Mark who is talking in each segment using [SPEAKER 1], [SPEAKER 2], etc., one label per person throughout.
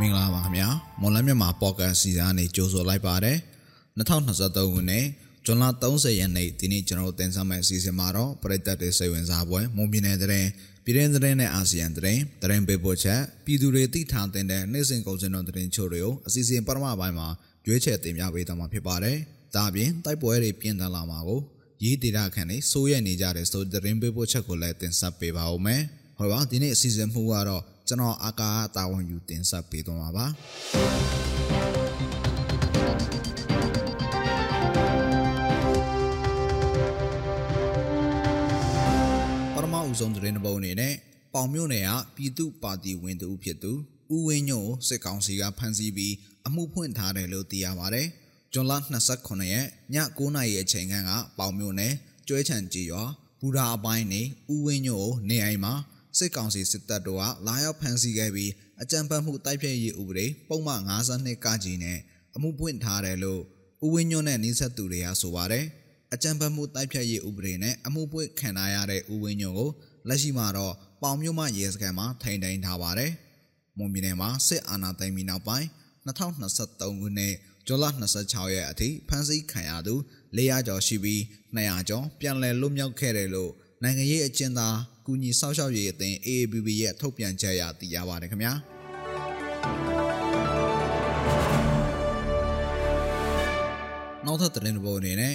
[SPEAKER 1] မင်္ဂလာပါခင်ဗျာမွန်လမြန်မာပေါ့ကတ်စီစဉ်ကနေကြိုဆိုလိုက်ပါတယ်2023ခုနှစ်ဇွန်လ30ရက်နေ့ဒီနေ့ကျွန်တော်တင်ဆက်မယ့်အစီအစဉ်မှာတော့ပြည်သက်တွေစိတ်ဝင်စားပွဲမွန်ပြည်နယ်တဲ့ပြည်ရင်းသတင်းနဲ့အာဆီယံသတင်းသတင်းပေးပို့ချက်ပြည်သူတွေသိထားတဲ့နေ့စဉ်ကုန်စည်တော်သတင်းချို့တွေကိုအစီအစဉ်ပထမပိုင်းမှာရွေးချယ်တင်ပြပေးသွားမှာဖြစ်ပါတယ်ဒါအပြင်တိုက်ပွဲတွေပြင်းထန်လာမှာကိုရေးဒေတာခန့်နေစိုးရနေကြတဲ့ဆိုသတင်းပေးပို့ချက်ကိုလည်းတင်ဆက်ပေးပါဦးမယ်ဟောပါဒီနေ့အစီအစဉ်မှုကတော့ ကျွန်တော်အာကာတာဝန်ယူတင်ဆက်ပေးသွားမှာပါပထမဦးဆုံးသတင်းပုံအနေနဲ့ပေါင်မြို့နယ်ကပြည်သူ့ပါတီဝင်သူဖြစ်သူဦးဝင်းညို့စစ်ကောင်စီကဖမ်းဆီးပြီးအမှုဖွင့်ထားတယ်လို့သိရပါတယ်။ဇွန်လ29ရက်ည9:00နာရီအချိန်ကပေါင်မြို့နယ်ကျွဲချံကြီးရွာဘူရာအပိုင်းနေဦးဝင်းညို့နေအိမ်မှာ စစ်ကောင်စီစစ်တပ်တို့ကလာရောက်ဖမ်းဆီးခဲ့ပြီးအကြမ်းဖက်မှုတိုက်ဖျက်ရေးဥပဒေပုံမှန်52ကကြီးနဲ့အမှုပွင့်ထားတယ်လို့ဦးဝင်းညွန့်နဲ့နှိဆက်သူတွေကဆိုပါတယ်။အကြမ်းဖက်မှုတိုက်ဖျက်ရေးဥပဒေနဲ့အမှုပွင့်ခံထားရတဲ့ဦးဝင်းညွန့်ကိုလက်ရှိမှာတော့ပေါင်မြို့မှရဲစခန်းမှာထိန်းသိမ်းထားပါတယ်။မွန်ပြည်နယ်မှာစစ်အာဏာသိမ်းပြီးနောက်ပိုင်း2023ခုနှစ်ဇွန်လ26ရက်အထိဖမ်းဆီးခံရသူ400ကျော်ရှိပြီး200ကျော်ပြန်လည်လွတ်မြောက်ခဲ့တယ်လို့နိုင်ငံရေးအကျဉ်းသား ကူညီစောင့်ရှောက်ရေးအသင်း AABB ရဲ့ထုတ်ပြန်ချက်အရသိရပါတယ်ခင်ဗျာနောက်ထပ်သတင်းပေါ်အနေနဲ့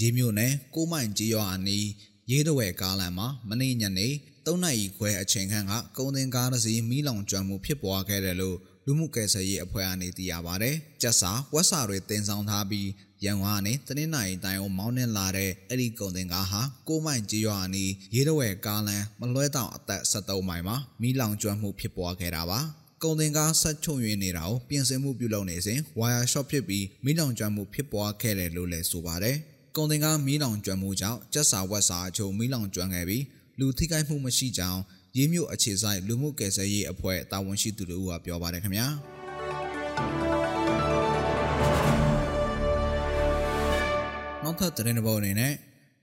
[SPEAKER 1] ရေးမြို့နယ်ကိုမိုင်ကြီးရွာအနီးရေးတဝဲကားလမ်းမှာမနေ့ညနေ3နာရီခွဲအချိန်ခန့်ကကုန်တင်ကားတစ်စီးမီးလောင်ကျွမ်းမှုဖြစ်ပွားခဲ့တယ်လို့ လူမှုကယ်ဆယ်ရေးအဖွဲ့အနေသိရပါတယ်။ကျက်စာဝက်စာတွေတင်ဆောင်ထားပြီးရန်ကုန်ကနေတနင်္လာရီတိုင်းအောင်မောင်းနှင်လာတဲ့အဲ့ဒီကုန်တင်ကားဟာကိုမိုင်ကြီးရွာအနီးရေတဝဲကားလမ်းမလွဲတောင်အသက်73မိုင်မှာမီးလောင်ကျွမ်းမှုဖြစ်ပွားခဲ့တာပါ။ကုန်တင်ကားဆက်ချုံရင်းနေတာကိုပြင်ဆင်မှုပြုလုပ်နေစဉ်ဝါယာရှော့ဖြစ်ပြီးမီးလောင်ကျွမ်းမှုဖြစ်ပွားခဲ့တယ်လို့လည်းဆိုပါတယ်။ကုန်တင်ကားမီးလောင်ကျွမ်းမှုကြောင့်ကျက်စာဝက်စာအချို့မီးလောင်ကျွမ်းခဲ့ပြီးလူထိခိုက်မှုမရှိကြောင်း ရေးမြို့အခြေဆိုင်လူမှုကယ်ဆယ်ရေးအဖွဲ့တာဝန်ရှိသူတို့ကပြောပါတယ်ခင်ဗျာ။နောက်ထပ်သတင်းတစ်ပုဒ်အနေနဲ့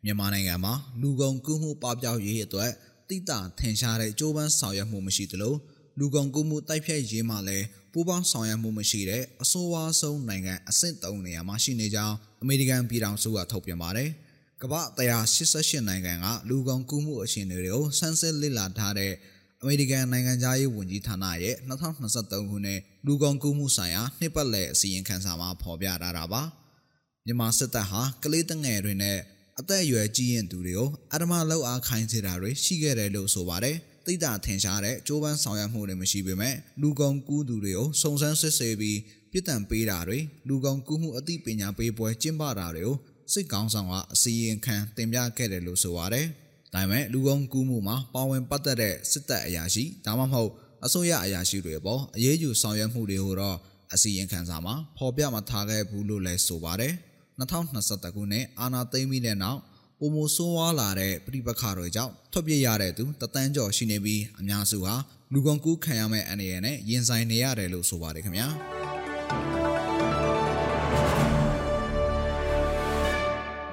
[SPEAKER 1] မြန်မာနိုင်ငံမှာလူကုန်ကူးမှုပပျောက်ရေးအတွက်တိတာထင်ရှားတဲ့ကြိုးပမ်းဆောင်ရွက်မှုမရှိသလိုလူကုန်ကူးမှုတိုက်ဖျက်ရေးမှာလည်းပူးပေါင်းဆောင်ရွက်မှုမရှိတဲ့အဆိုးဝါးဆုံးနိုင်ငံအဆင့်3နေရာမှာရှိနေကြောင်းအမေရိကန်ပြည်ထောင်စုကထုတ်ပြန်ပါတယ်။ ကမ္ဘာ188နိုင်ငံကလူကုန်ကူးမှုအခြေအနေတွေကိုစမ်းစစ်လေ့လာထားတဲ့အမေရိကန်နိုင်ငံသားရေးဝန်ကြီးဌာနရဲ့2023ခုနှစ်လူကုန်ကူးမှုဆိုင်ရာနှစ်ပတ်လည်အစည်းအဝေးခန်းစာမှာဖော်ပြထားတာပါ။မြန်မာစစ်တပ်ဟာကလေးတငယ်တွေနဲ့အသက်အရွယ်ကြီးရင်သူတွေကိုအဓမ္မလောက်အားခိုင်းစေတာတွေရှိခဲ့တယ်လို့ဆိုပါတယ်။သိတာထင်ရှားတဲ့ကြိုးပမ်းဆောင်ရွက်မှုတွေမရှိပေမဲ့လူကုန်ကူးသူတွေကိုစုံစမ်းစစ်ဆေးပြီးပြစ်ဒဏ်ပေးတာတွေလူကုန်ကူးမှုအသိပညာပေးပွဲကျင်းပတာတွေကို စစ်ကောင်ဆောင်ကအစီရင်ခံတင်ပြခဲ့တယ်လို့ဆိုပါတယ်။ဒါပေမဲ့လူကုန်ကူးမှုမှာပါဝင်ပတ်သက်တဲ့စစ်တပ်အရာရှိဒါမှမဟုတ်အစိုးရအရာရှိတွေပေါ်အရေးယူဆောင်ရွက်မှုတွေကိုတော့အစီရင်ခံစာမှာဖော်ပြမထားခဲ့ဘူးလို့လည်းဆိုပါတယ်။2021ခုနှစ်အာနာသိမ့်ပြီးတဲ့နောက်ပုံမဆိုးဝါးလာတဲ့ပြိပခါတွေကြောင့်ထွက်ပြေးရတဲ့သူတသန်းကျော်ရှိနေပြီးအများစုဟာလူကုန်ကူးခံရမယ့်အနေရနဲ့ရင်ဆိုင်နေရတယ်လို့ဆိုပါတယ်ခင်ဗျာ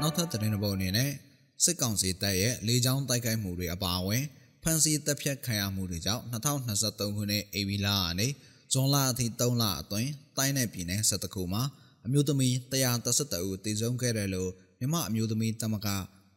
[SPEAKER 1] နောက်ထပ်သတင်းတစ်ပုဒ်အနေနဲ့စစ်ကောင်စီတပ်ရဲ့လေကြောင်းတိုက်ခိုက်မှုတွေအပါအဝင်ဖမ်းဆီးတပ်ဖြတ်ခံရမှုတွေကြောင့်2023ခုနှစ်ဧပြီလကနေဇွန်လအထိ3လအတွင်းတိုင်းနယ်ပြည်နယ်17ခုမှာအမျိုးသမီး132ဦးသေဆုံးခဲ့တယ်လို့မြမအမျိုးသမီးတမက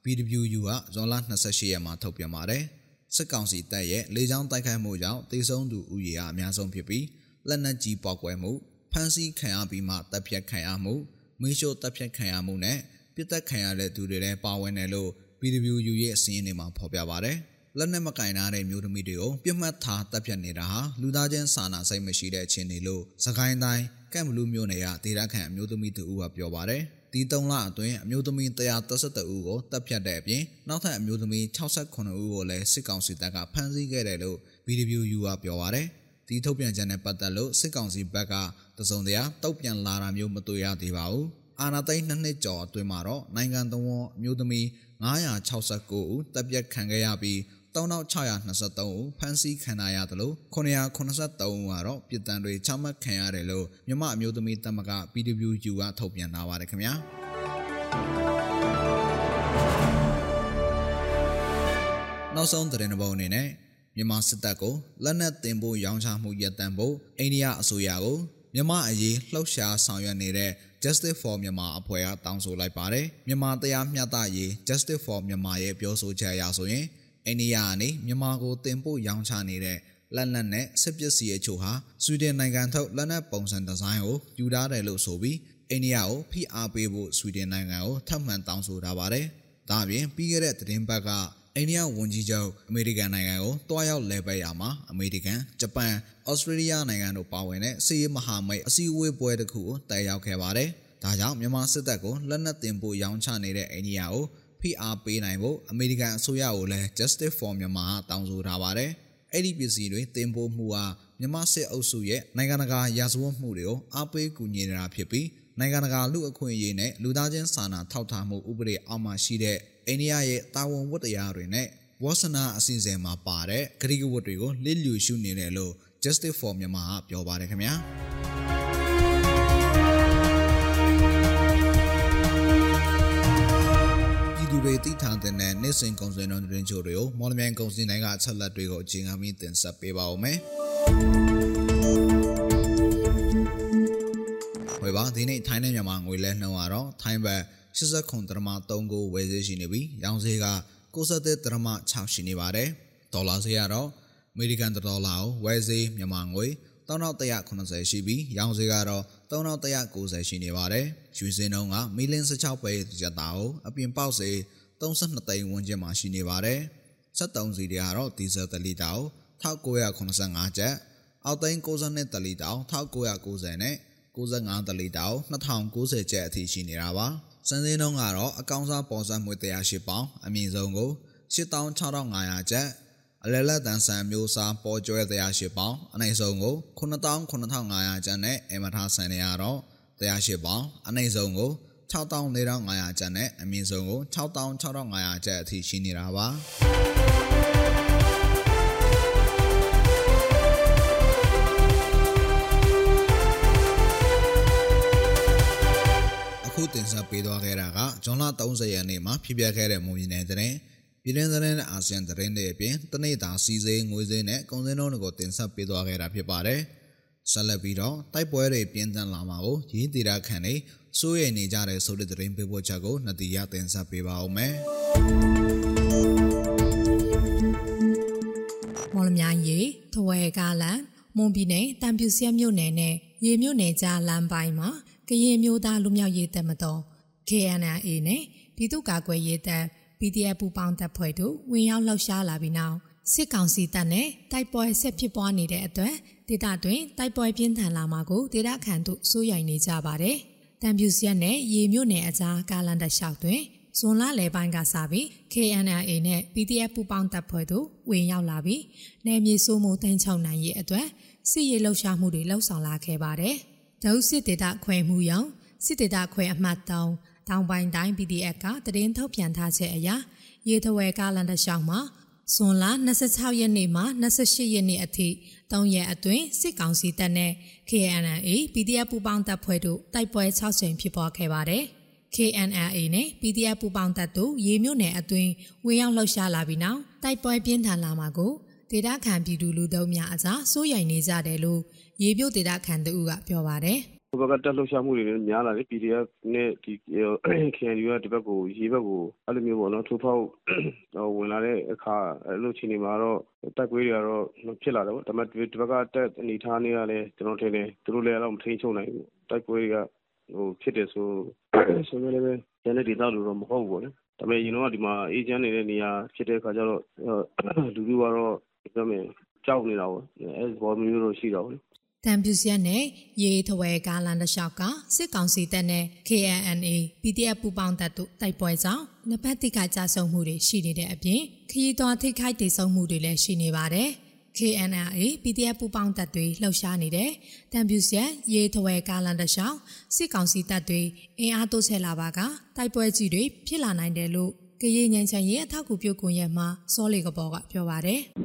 [SPEAKER 1] BWU ကဇွန်လ28ရက်မှာထုတ်ပြန်ပါတယ်။စစ်ကောင်စီတပ်ရဲ့လေကြောင်းတိုက်ခိုက်မှုကြောင့်သေဆုံးသူဦးရေကအများဆုံးဖြစ်ပြီးလက်နက်ကြီးပေါက်ကွဲမှုဖမ်းဆီးခံရပြီးမှတပ်ဖြတ်ခံရမှုမီးရှို့တပ်ဖြတ်ခံရမှုနဲ့ ပြစ်တက်ခံရတဲ့သူတွေလည်းပါဝင်တယ်လို့ BWU ရဲ့အစည်းအဝေးမှာဖော်ပြပါတယ်။လက်နက်မကင်နာတဲ့မျိုးသမီးတွေကိုပြစ်မှတ်ထားတပ်ဖြတ်နေတာဟာလူသားချင်းစာနာစိတ်မရှိတဲ့အခြေအနေလို့သခိုင်းတိုင်းကန့်ဘလူးမြို့နယ်ကဒေသခံအမျိုးသမီးတူဦးကပြောပါတယ်။ဒီ၃လအတွင်းအမျိုးသမီး132ဦးကိုတပ်ဖြတ်တဲ့အပြင်နောက်ထပ်အမျိုးသမီး68ဦးကိုလည်းစစ်ကောင်စီတပ်ကဖမ်းဆီးခဲ့တယ်လို့ BWU ကပြောပါတယ်။ဒီထုတ်ပြန်ချက်နဲ့ပတ်သက်လို့စစ်ကောင်စီဘက်ကတစုံတရာတုတ်ပြန်လာတာမျိုးမတွေ့ရသေးပါဘူး။ အာနာသိန်းနှစ်နှစ်ကျော်အတွင်းမှာတော့နိုင်ငံတော်အမျိုးသမီး969ဦးတပ်ပြတ်ခံခဲ့ရပြီး3623ဦးဖမ်းဆီးခံရသလို983ဦးကတော့ပြည်တံတွေချမှတ်ခံရတယ်လို့မြမအမျိုးသမီးတပ်မက PWU ကထုတ်ပြန်ထားပါတယ်ခင်ဗျာနောက်ဆုံးသတင်းတစ်ပုဒ်အနေနဲ့မြန်မာစစ်တပ်ကိုလက်နက်တင်ဖို့ရောင်းချမှုရပ်တန့်ဖို့အိန္ဒိယအစိုးရကိုမြန်မာအရေးလှုပ်ရှားဆောင်ရွက်နေတဲ့ Justice for Myanmar အဖွဲ့ကတောင်းဆိုလိုက်ပါတယ်မြန်မာတရားမျှတရေး Justice for Myanmar ရဲ့ပြောဆိုချက်အရဆိုရင်အိန္ဒိယကနေမြန်မာကိုတင်ပို့ရောင်းချနေတဲ့လက်နက်နဲ့စစ်ပစ္စည်းအချို့ဟာဆွီဒင်နိုင်ငံထုတ်လက်နက်ပုံစံဒီဇိုင်းကိုယူထားတယ်လို့ဆိုပြီးအိန္ဒိယကိုဖိအားပေးဖို့ဆွီဒင်နိုင်ငံကိုထပ်မံတောင်းဆိုထားပါတယ်။ဒါ့အပြင်ပြီးခဲ့တဲ့သတင်းပတ်က အိန္ဒိယဝန်ကြီးချုပ်အမေရိကန်နိုင်ငံကိုတွားရောက်လဲပတ်ရမှာအမေရိကန်၊ဂျပန်၊ဩစတြေးလျနိုင်ငံတို့ပါဝင်တဲ့စစ်ရေးမဟာမိတ်အစည်းအဝေးပွဲတစ်ခုကိုတက်ရောက်ခဲ့ပါတယ်။ဒါကြောင့်မြန်မာစစ်တပ်ကိုလက်နက်တင်ပို့ရောင်းချနေတဲ့အိန္ဒိယကိုဖိအားပေးနိုင်ဖို့အမေရိကန်အစိုးရကိုလည်း Justice for Myanmar တောင်းဆိုထားပါတယ်။အဲ့ဒီပစ္စည်းတွေတင်ပို့မှုဟာမြန်မာစစ်အုပ်စုရဲ့နိုင်ငံတကာရာဇဝတ်မှုတွေကိုအားပေးကူညီနေတာဖြစ်ပြီးနိုင်ငံတကာလူအခွင့်အရေးနဲ့လူသားချင်းစာနာထောက်ထားမှုဥပဒေအောက်မှာရှိတဲ့ အိန္ဒိယရဲ့တာဝန်ဝတ္တရားတွေနဲ့ဝါစနာအစီအစဉ်မှာပါတဲ့ဂရိကဝတ်တွေကိုလစ်လျူရှုနေတယ်လို့ Justice for Myanmar ကပြောပါတယ်ခင်ဗျာသူတွေတိထားတဲ့နေ့စဉ်ကုန်စည်နှုန်းသတင်းချို့တွေကိုမော်လမြိုင်ကုန်စည်တိုင်းကအချက်လက်တွေကိုအချိန်အမြင့်တင်ဆက်ပေးပါဦးမယ်။ဝယ်ပါဒီနေ့ထိုင်းနဲ့မြန်မာငွေလဲနှုန်းကတော့ထိုင်းဘတ် 89.3ကိုဝယ်ဈေးရှိနေပြီးရောင်းဈေးက93.6ရှိနေပါတယ်။ဒေါ်လာဈေးကတော့အမေရိကန်ဒေါ်လာကိုဝယ်ဈေးမြန်မာငွေ3180ရှိပြီးရောင်းဈေးကတော့3190ရှိနေပါတယ်။ရွှေစင်းနှုန်းကမီလင်း16ပဲကျပ်တာကိုအပြင်ပေါက်ဈေး32သိန်းဝန်းကျင်မှာရှိနေပါတယ်။73စီတွေကတော့ဒီဇယ်1လီတာကို1985ကျပ်အောက်သိန်း62တလီတာ1990နဲ့95တလီတာကို2090ကျပ်အထိရှိနေတာပါ။ စံစင်းနှုန်းကတော့အကောင့်စားပေါ်ဆက်မွေ108ပေါင်အမြင့်ဆုံးကို86,500ကျပ်အလဲလက်တန်ဆန်မျိုးစားပေါ်ကျွဲ108ပေါင်အနိုင်ဆုံးကို99,500ကျပ်နဲ့အမထားဆန်နေရတော့108ပေါင်အနိုင်ဆုံးကို64,500ကျပ်နဲ့အမြင့်ဆုံးကို66,500ကျပ်အထိရှိနေတာပါ ခုတင်ဆက်ပေးသွားခဲ့တာကဇွန်လ30ရက်နေ့မှာဖြစ်ပျက်ခဲ့တဲ့မူရင်းတဲ့တဲ့ပြည်တွင်းသတင်းနဲ့အာဆီယံသတင်းတွေအပြင်တနေ့တာစီစေးငွေစေးနဲ့ကုန်စည်နှုန်းတွေကိုတင်ဆက်ပေးသွားခဲ့တာဖြစ်ပါတယ်။ဆက်လက်ပြီးတော့တိုက်ပွဲတွေပြင်းထန်လာမှာကိုရင်းတည်တာခံနေစိုးရိမ်နေကြတဲ့ဆိုတဲ့သတင်းပေးပို့ချက်ကိုနှစ်တီရတင်ဆက်ပေးပါဦးမယ်။
[SPEAKER 2] မော်လမြိုင်ရီထဝဲကားလန်မွန်ပြည်နယ်တံပြူစရက်မြို့နယ်နဲ့ရေမြို့နယ်ကြားလမ်းပိုင်းမှာ ကရင်မျိုးသားလူမျိုးရေးတပ်မတော် KNLA နဲ့ပြည်သူ့ကာကွယ်ရေးတပ် PDF ပူပေါင်းတပ်ဖွဲ့တို့ဝင်ရောက်လှောက်ရှားလာပြီးနောက်စစ်ကောင်စီတပ်နဲ့တိုက်ပွဲဆက်ဖြစ်ပွားနေတဲ့အတွက်ဒေသတွင်တိုက်ပွဲပြင်းထန်လာမှာကိုဒေသခံတို့စိုးရိမ်နေကြပါတယ်။တံပြူစရက်နဲ့ရေမြို့နယ်အကြားကာလန်တလျှောက်တွင်ဇွန်လလယ်ပိုင်းကစပြီး KNLA နဲ့ PDF ပူပေါင်းတပ်ဖွဲ့တို့ဝင်ရောက်လာပြီးနယ်မြေစိုးမိုးတန်းချောင်းနိုင်ရေးအတွက်စစ်ရေးလှုပ်ရှားမှုတွေလှုပ်ဆောင်လာခဲ့ပါတယ်။ ဒုစစ်ဒေသခွဲမှုရောင်စစ်ဒေသခွဲအမှတ်3တောင်ပိုင်းတိုင်း PDF ကတရင်ထုတ်ပြန်ထားချက်အရရေထဝဲကားလန်တလျှောက်မှာဇွန်လ26ရက်နေ့မှ28ရက်နေ့အထိ3ရက်အတွင်းစစ်ကောင်စီတပ်နဲ့ KNLA PDF ပူးပေါင်းတပ်ဖွဲ့တို့တိုက်ပွဲ6ကြိမ်ဖြစ်ပွားခဲ့ပါတယ်။ KNLA နဲ့ PDF ပူးပေါင်းတပ်တို့ရေမြို့နယ်အတွင်းဝင်ရောက်လှုပ်ရှားလာပြီးနောက်တိုက်ပွဲပြင်းထန်လာမှာကို ဒေသခံပြည်သူလူထုများအကြားစိုးရိမ်နေကြတယ်လို့ရေပြုတ်ဒေသခံတူကပြောပါတယ်
[SPEAKER 3] ဟိုဘက်ကတက်လှုပ်ရှားမှုတွေလည်းများလာတယ် PDF နဲ့ဒီ KNU ကဒီဘက်ကိုရေးဘက်ကိုအဲ့လိုမျိုးပေါ့နော်ထိုးဖောက်ဝင်လာတဲ့အခါအဲ့လိုချိန်တွေမှာတော့တိုက်ပွဲတွေကတော့ဖြစ်လာတယ်ပေါ့ဒါပေမဲ့ဒီဘက်ကတက်အနေထားနေရလဲကျွန်တော်ထင်တယ်သူတို့လည်းအဲ့တော့မထိန်ချုံနိုင်ဘူးတိုက်ပွဲတွေကဟိုဖြစ်တယ်ဆိုဆိုလည်းပဲကျန်တဲ့ဒေသလိုတော့မဟုတ်ဘူးပေါ့နော်ဒါပေမဲ့ရင်တော့ဒီမှာအေဂျင့်နေတဲ့နေရာဖြစ်တဲ့အခါကျတော့လူလူကတော့ ပြောမယ်ကြောက်နေတာပေါ့အဲဘောမျိုးတော့ရှိတော့ဘူး
[SPEAKER 2] တံပြူစရက်နဲ့ရေထဝဲကားလန်တလျှောက်ကစစ်ကောင်စီတပ်နဲ့ KNNA PDF ပူပေါင်းတပ်တို့တိုက်ပွဲကြောင့်နှစ်ဖက်တိကကြဆုံမှုတွေရှိနေတဲ့အပြင်ခရီးသွားထိခိုက်ဒေဆုံးမှုတွေလည်းရှိနေပါတယ်။ KNRA PDF ပူပေါင်းတပ်တွေလှုပ်ရှားနေတဲ့တံပြူဆက်ရေထဝဲကားလန်တလျှောက်စစ်ကောင်စီတပ်တွေအင်အားတိုးချဲ့လာပါကတိုက်ပွဲကြီးတွေဖြစ်လာနိုင်တယ်လို့ကရင်ငញ្ချင်ရဲ့အထောက်အကူပြုကွန်ရက်မှာစောလီကဘောကပြောပါတယ်။
[SPEAKER 4] တိုက်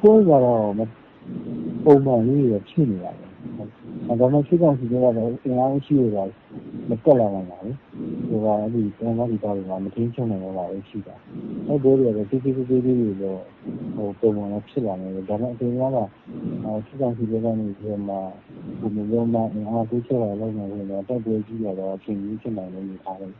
[SPEAKER 4] ပွဲကတော့ပုံမှန်လေးတွေဖြစ်နေတာပဲ။ဒါပေမဲ့စစ်ကောင်စီဘက်ကတော့အင်အားရှိတော့မတက်လာနိုင်ပါဘူး။ကအဲ့ဒီတန်ခါးဒီပါတွေကမထင်းချုံနိုင်တော့ပါဘူးရှိတာအဲ့ဘိုးတွေကတော့တိတိကျကျလေးတွေတော့ဟိုပုံမှန်တော့ဖြစ်လာနေတယ်ဒါပေမဲ့အချိန်ကတော့အဲစစ်ကောင်စီဘက်ကနေပြီးတော့မှဒီလိုမျိုးမှအင်အားကိုချက်လာလောက်နေတယ်တော့တက်ပွဲကြီးရတော့အချိန်ကြီးဖြစ်နိုင်လို့နေထားတယ်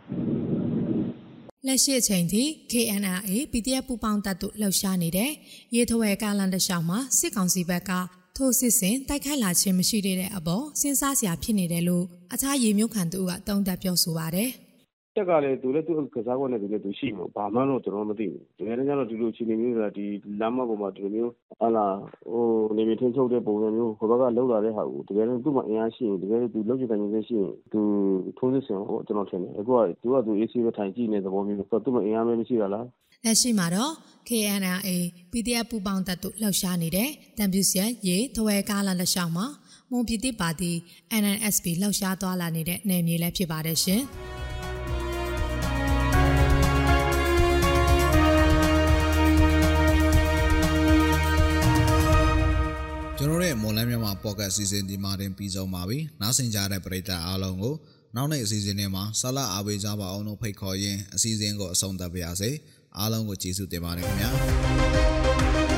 [SPEAKER 2] လက်ရှိအချိန်ထိ KNRA PDF ပူပေါင်းတပ်တို့လှုပ်ရှားနေတဲ့ရေထဝဲကားလန်တလျှောက်မှာစစ်ကောင်စီဘက်ကထိုးစစ်ဆင်တိုက်ခိုက်လာခြင်းမရှိသေးတဲ့အပေါ်စဉ်းစားစရာဖြစ်နေတယ်လို့အခြားရေမျိုးခံသူကတုံ့တက်ပြောဆိုပါတယ်။
[SPEAKER 3] တက်ကလည်းသူလည်းသူကစားကွက်နဲ့သူလည်းသူရှိမှာဘာမှတော့ကျွန်တော်မသိဘူးတကယ်တမ်းကျတော့ဒီလိုအခြေအနေမျိုးဆိုတာဒီလမ်းမပေါ်မှာဒီလိုမျိုး ဟာလာဟိုနေမထင်းချုပ်တဲ့ ပုံစံမျိုး ဟိုဘက်ကလောက်လာတဲ့ဟာကို တကယ်တော့သူ့မှာ အင်အားရှိရင်တကယ်သူလောက်ချင်တဲ့နေရှိရင် သူထိုးစစ်ဆင်ဟိုကျွန်တော်ထင်တယ် အခုက သူကသူ AC ပဲ ထိုင်ကြည့်နေတဲ့ သဘောမျိုးဆိုတော့သူ့မှာ အင်အားမဲမရှိတာလား
[SPEAKER 2] လက်ရှိမှာတော့ KNRA PDF ပူပေါင်းတပ်တို့ လှုပ်ရှားနေတဲ့တံပြူစရရေထဝဲကားလန်လက်လျှောက်မှာ မွန်ပြည်တိပါတီ NNSP လှုပ်ရှားသွားလာနေတဲ့ နယ်မြေလည်း ဖြစ်ပါတယ်ရှင်။
[SPEAKER 1] ကျွန်တော်တို့ရဲ့မွန်လန်းမြန်မာပေါ့ကတ်အစီအစဉ်ဒီမှာတင်ပြီးဆုံးပါပြီ။နားဆင်ကြတဲ့ပရိသတ်အားလုံးကိုနောက်နေ့အစီအစဉ်တွေမှာဆလာအားပေးကြပါအောင်လို့ဖိတ်ခေါ်ရင်းအစီအစဉ်ကိုအဆုံးသတ်ပါရစေ။အားလုံးကိုကျေးဇူးတင်ပါတယ်ခင်ဗျာ။